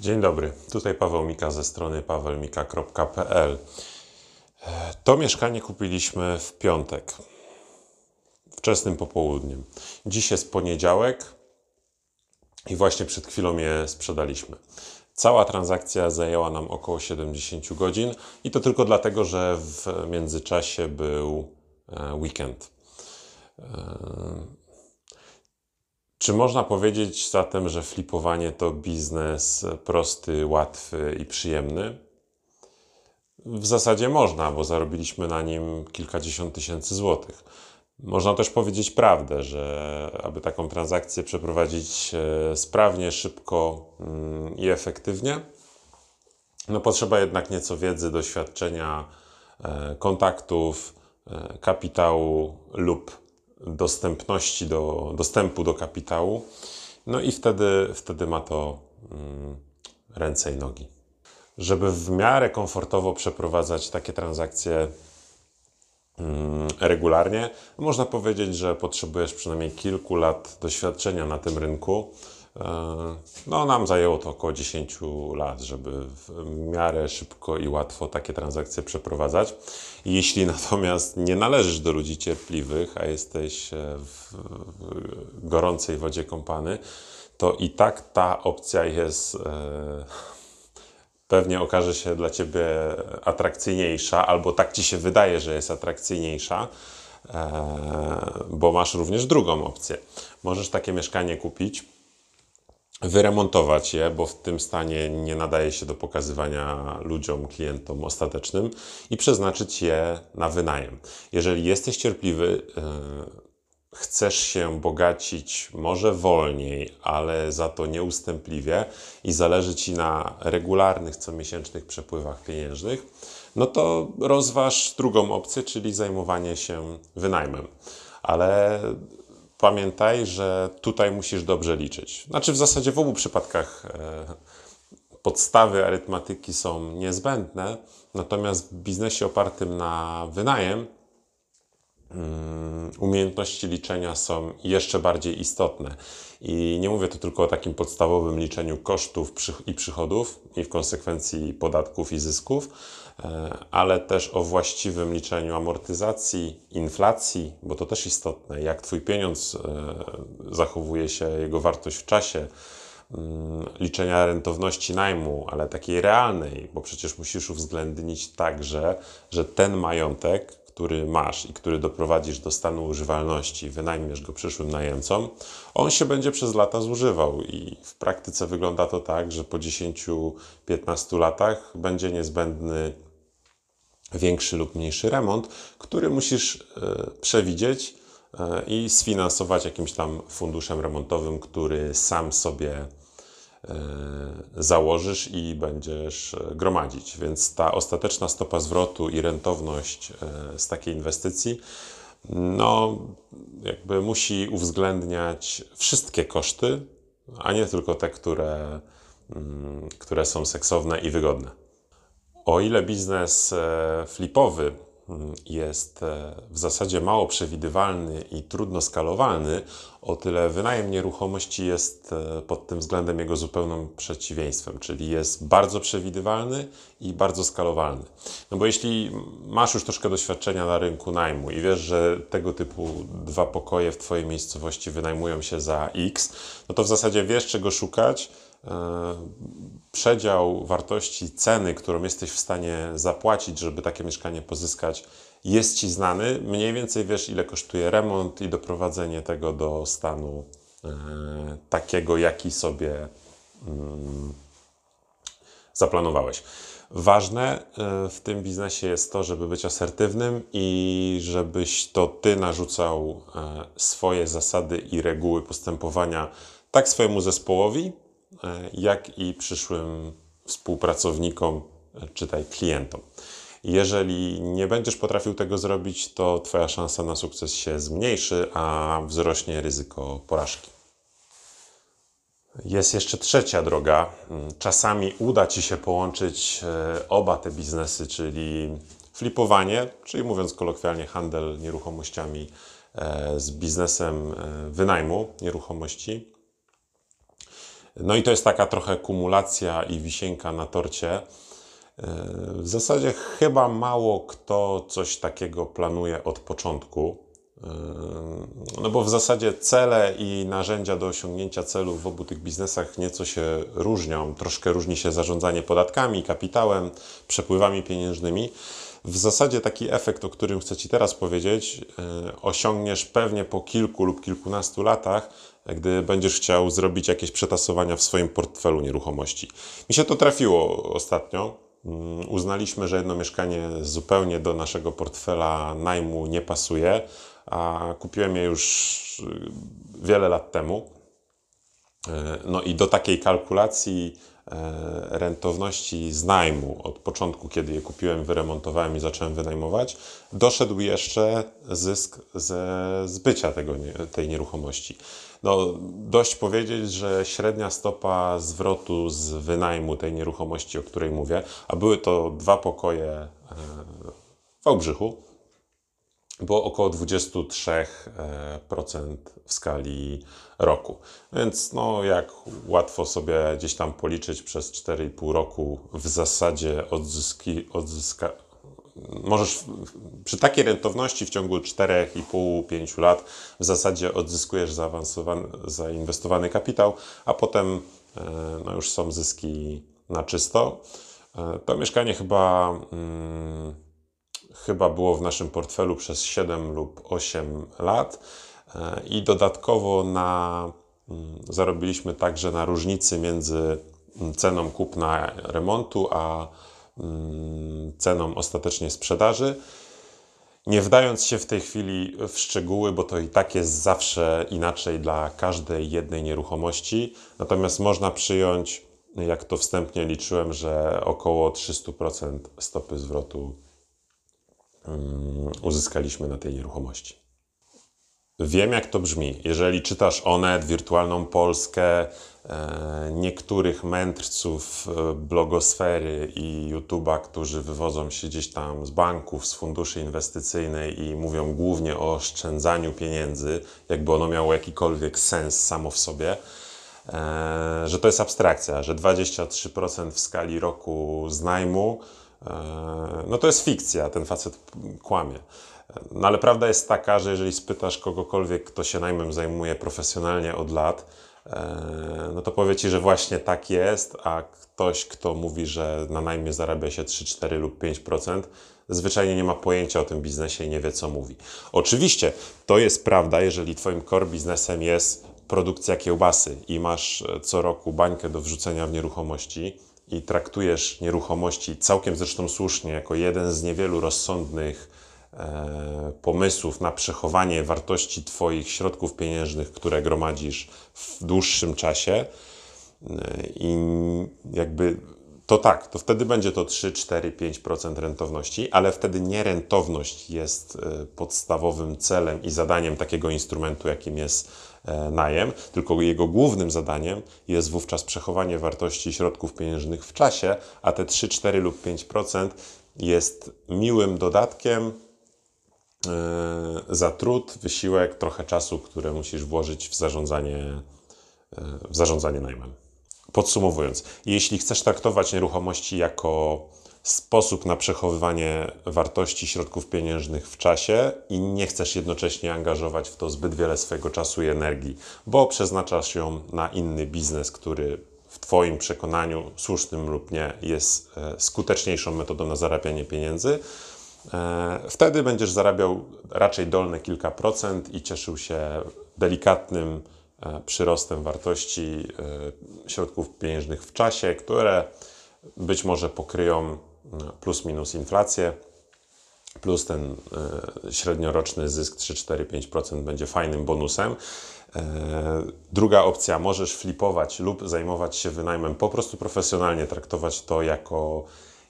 Dzień dobry, tutaj Paweł Mika ze strony pawelmika.pl. E, To mieszkanie kupiliśmy w piątek, wczesnym popołudniem. Dziś jest poniedziałek i właśnie przed chwilą je sprzedaliśmy. Cała transakcja zajęła nam około 70 godzin i to tylko dlatego, że w międzyczasie był e, weekend. Czy można powiedzieć zatem, że flipowanie to biznes prosty, łatwy i przyjemny? W zasadzie można, bo zarobiliśmy na nim kilkadziesiąt tysięcy złotych. Można też powiedzieć prawdę, że aby taką transakcję przeprowadzić e, sprawnie, szybko mm, i efektywnie, no potrzeba jednak nieco wiedzy, doświadczenia, e, kontaktów, e, kapitału lub dostępności do, dostępu do kapitału. No i wtedy, wtedy ma to mm, ręce i nogi. Żeby w miarę komfortowo przeprowadzać takie transakcje mm, regularnie, można powiedzieć, że potrzebujesz przynajmniej kilku lat doświadczenia na tym rynku. E, No, nam zajęło to około 10 lat, żeby w miarę szybko i łatwo takie transakcje przeprowadzać. Jeśli natomiast nie należysz do ludzi cierpliwych, a jesteś e, w gorącej wodzie kąpany, to i tak ta opcja jest e, pewnie okaże się dla Ciebie atrakcyjniejsza, albo tak Ci się wydaje, że jest atrakcyjniejsza, bo masz również drugą opcję. Możesz takie mieszkanie kupić, wyremontować je, bo w tym stanie nie nadaje się do pokazywania ludziom, klientom ostatecznym i przeznaczyć je na wynajem. Jeżeli jesteś cierpliwy, e, chcesz się bogacić może wolniej, ale za to nieustępliwie i zależy Ci na regularnych, comiesięcznych przepływach pieniężnych, no to rozważ drugą opcję, czyli zajmowanie się wynajmem. Ale pamiętaj, że tutaj musisz dobrze liczyć. Znaczy, w zasadzie w obu przypadkach e, podstawy arytmetyki są niezbędne, natomiast w biznesie opartym na wynajem umiejętności liczenia są jeszcze bardziej istotne. I nie mówię tu tylko o takim podstawowym liczeniu kosztów i przychodów, i w konsekwencji podatków i zysków, e, ale też o właściwym liczeniu amortyzacji, inflacji, bo to też istotne, jak Twój pieniądz e, zachowuje się, jego wartość w czasie, liczenia rentowności najmu, ale takiej realnej, bo przecież musisz uwzględnić także, że ten majątek, który masz i który doprowadzisz do stanu używalności, wynajmiesz go przyszłym najemcom, on się będzie przez lata zużywał i w praktyce wygląda to tak, że po 10-15 latach będzie niezbędny większy lub mniejszy remont, który musisz e, przewidzieć e, i sfinansować jakimś tam funduszem remontowym, który sam sobie założysz i będziesz e, gromadzić. Więc ta ostateczna stopa zwrotu i rentowność e, z takiej inwestycji no, jakby musi uwzględniać wszystkie koszty, a nie tylko te, które, mm, które są seksowne i wygodne. O ile biznes e, flipowy jest e, w zasadzie mało przewidywalny i trudno skalowalny, o tyle wynajem nieruchomości jest e, pod tym względem jego zupełnym przeciwieństwem, czyli jest bardzo przewidywalny i bardzo skalowalny. No bo jeśli masz już troszkę doświadczenia na rynku najmu i wiesz, że tego typu dwa pokoje w Twojej miejscowości wynajmują się za X, no to w zasadzie wiesz, czego szukać przedział wartości ceny, którą jesteś w stanie zapłacić, żeby takie mieszkanie pozyskać, jest Ci znany. Mniej więcej wiesz, ile kosztuje remont i doprowadzenie tego do stanu e, takiego, jaki sobie mm, zaplanowałeś. Ważne e, w tym biznesie jest to, żeby być asertywnym i żebyś to ty narzucał e, swoje zasady i reguły postępowania tak swojemu zespołowi, e, jak i przyszłym współpracownikom, e, czytaj klientom. Jeżeli nie będziesz potrafił tego zrobić, to Twoja szansa na sukces się zmniejszy, a wzrośnie ryzyko porażki. Jest jeszcze trzecia droga. Czasami uda Ci się połączyć e, oba te biznesy, czyli flipowanie, czyli mówiąc kolokwialnie, handel nieruchomościami e, z biznesem e, wynajmu nieruchomości. No i to jest taka trochę kumulacja i wisienka na torcie. W zasadzie chyba mało kto coś takiego planuje od początku. No bo w zasadzie cele i narzędzia do osiągnięcia celów w obu tych biznesach nieco się różnią. Troszkę różni się zarządzanie podatkami, kapitałem, przepływami pieniężnymi. W zasadzie taki efekt, o którym chcę Ci teraz powiedzieć, e, osiągniesz pewnie po kilku lub kilkunastu latach, gdy będziesz chciał zrobić jakieś przetasowania w swoim portfelu nieruchomości. Mi się to trafiło ostatnio. Mm, uznaliśmy, że jedno mieszkanie zupełnie do naszego portfela najmu nie pasuje, a kupiłem je już y, wiele lat temu. E, no i do takiej kalkulacji e, rentowności z najmu od początku, kiedy je kupiłem, wyremontowałem i zacząłem wynajmować, doszedł jeszcze zysk ze zbycia tego, tej nieruchomości. No, dość powiedzieć, że średnia stopa zwrotu z wynajmu tej nieruchomości, o której mówię, a były to dwa pokoje e, w Wałbrzychu, było około 23% w skali roku. Więc no, jak łatwo sobie gdzieś tam policzyć przez 4,5 roku w zasadzie odzyski, odzyska, możesz przy takiej rentowności w ciągu 4,5-5 lat w zasadzie odzyskujesz zaawansowany, zainwestowany kapitał, a potem e, no, już są zyski na czysto. E, to mieszkanie chyba, hmm, chyba było w naszym portfelu przez 7 lub 8 lat e, i dodatkowo na, hmm, zarobiliśmy także na różnicy między ceną kupna remontu a Mm, ceną ostatecznie sprzedaży. Nie wdając się w tej chwili w szczegóły, bo to i tak jest zawsze inaczej dla każdej jednej nieruchomości. Natomiast można przyjąć, jak to wstępnie liczyłem, że około 300% stopy zwrotu mm, uzyskaliśmy na tej nieruchomości. Wiem, jak to brzmi. Jeżeli czytasz Onet, Wirtualną Polskę, e, niektórych mędrców e, blogosfery i YouTube'a, którzy wywodzą się gdzieś tam z banków, z funduszy inwestycyjnej i mówią głównie o oszczędzaniu pieniędzy, jakby ono miało jakikolwiek sens samo w sobie, e, że to jest abstrakcja, że 23% w skali roku z najmu, no to jest fikcja, ten facet kłamie. No ale prawda jest taka, że jeżeli spytasz kogokolwiek, kto się najmem zajmuje profesjonalnie od lat, e, no to powie ci, że właśnie tak jest, a ktoś, kto mówi, że na najmie zarabia się 3, 4 lub 5%, zwyczajnie nie ma pojęcia o tym biznesie i nie wie, co mówi. Oczywiście to jest prawda, jeżeli Twoim core biznesem jest produkcja kiełbasy i masz e, co roku bańkę do wrzucenia w nieruchomości i traktujesz nieruchomości całkiem zresztą słusznie jako jeden z niewielu rozsądnych E, pomysłów na przechowanie wartości Twoich środków pieniężnych, które gromadzisz w dłuższym czasie. E, I jakby to tak, to wtedy będzie to 3, 4, 5% rentowności, ale wtedy nie rentowność jest e, podstawowym celem i zadaniem takiego instrumentu, jakim jest najem, tylko jego głównym zadaniem jest wówczas przechowanie wartości środków pieniężnych w czasie, a te 3, 4 lub 5% jest miłym dodatkiem E, za trud, wysiłek, trochę czasu, które musisz włożyć w zarządzanie, e, w zarządzanie najmem. Podsumowując, jeśli chcesz traktować nieruchomości jako sposób na przechowywanie wartości środków pieniężnych w czasie i nie chcesz jednocześnie angażować w to zbyt wiele swojego czasu i energii, bo przeznaczasz ją na inny biznes, który w Twoim przekonaniu, słusznym lub nie, jest e, skuteczniejszą metodą na zarabianie pieniędzy, E, wtedy będziesz zarabiał raczej dolne kilka procent i cieszył się delikatnym e, przyrostem wartości środków pieniężnych w czasie, które być może pokryją plus minus inflację, plus ten średnioroczny zysk 3-4-5% będzie fajnym bonusem. Druga opcja, możesz flipować lub zajmować się wynajmem po prostu profesjonalnie, traktować to jako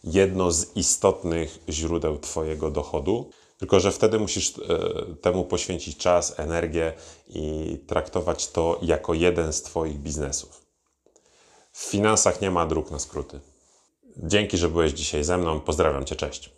jedno z istotnych źródeł Twojego dochodu. Tylko, że wtedy musisz e, temu poświęcić czas, energię i traktować to jako jeden z Twoich biznesów. W finansach nie ma dróg na skróty. Dzięki, że byłeś dzisiaj ze mną. Pozdrawiam Cię, cześć.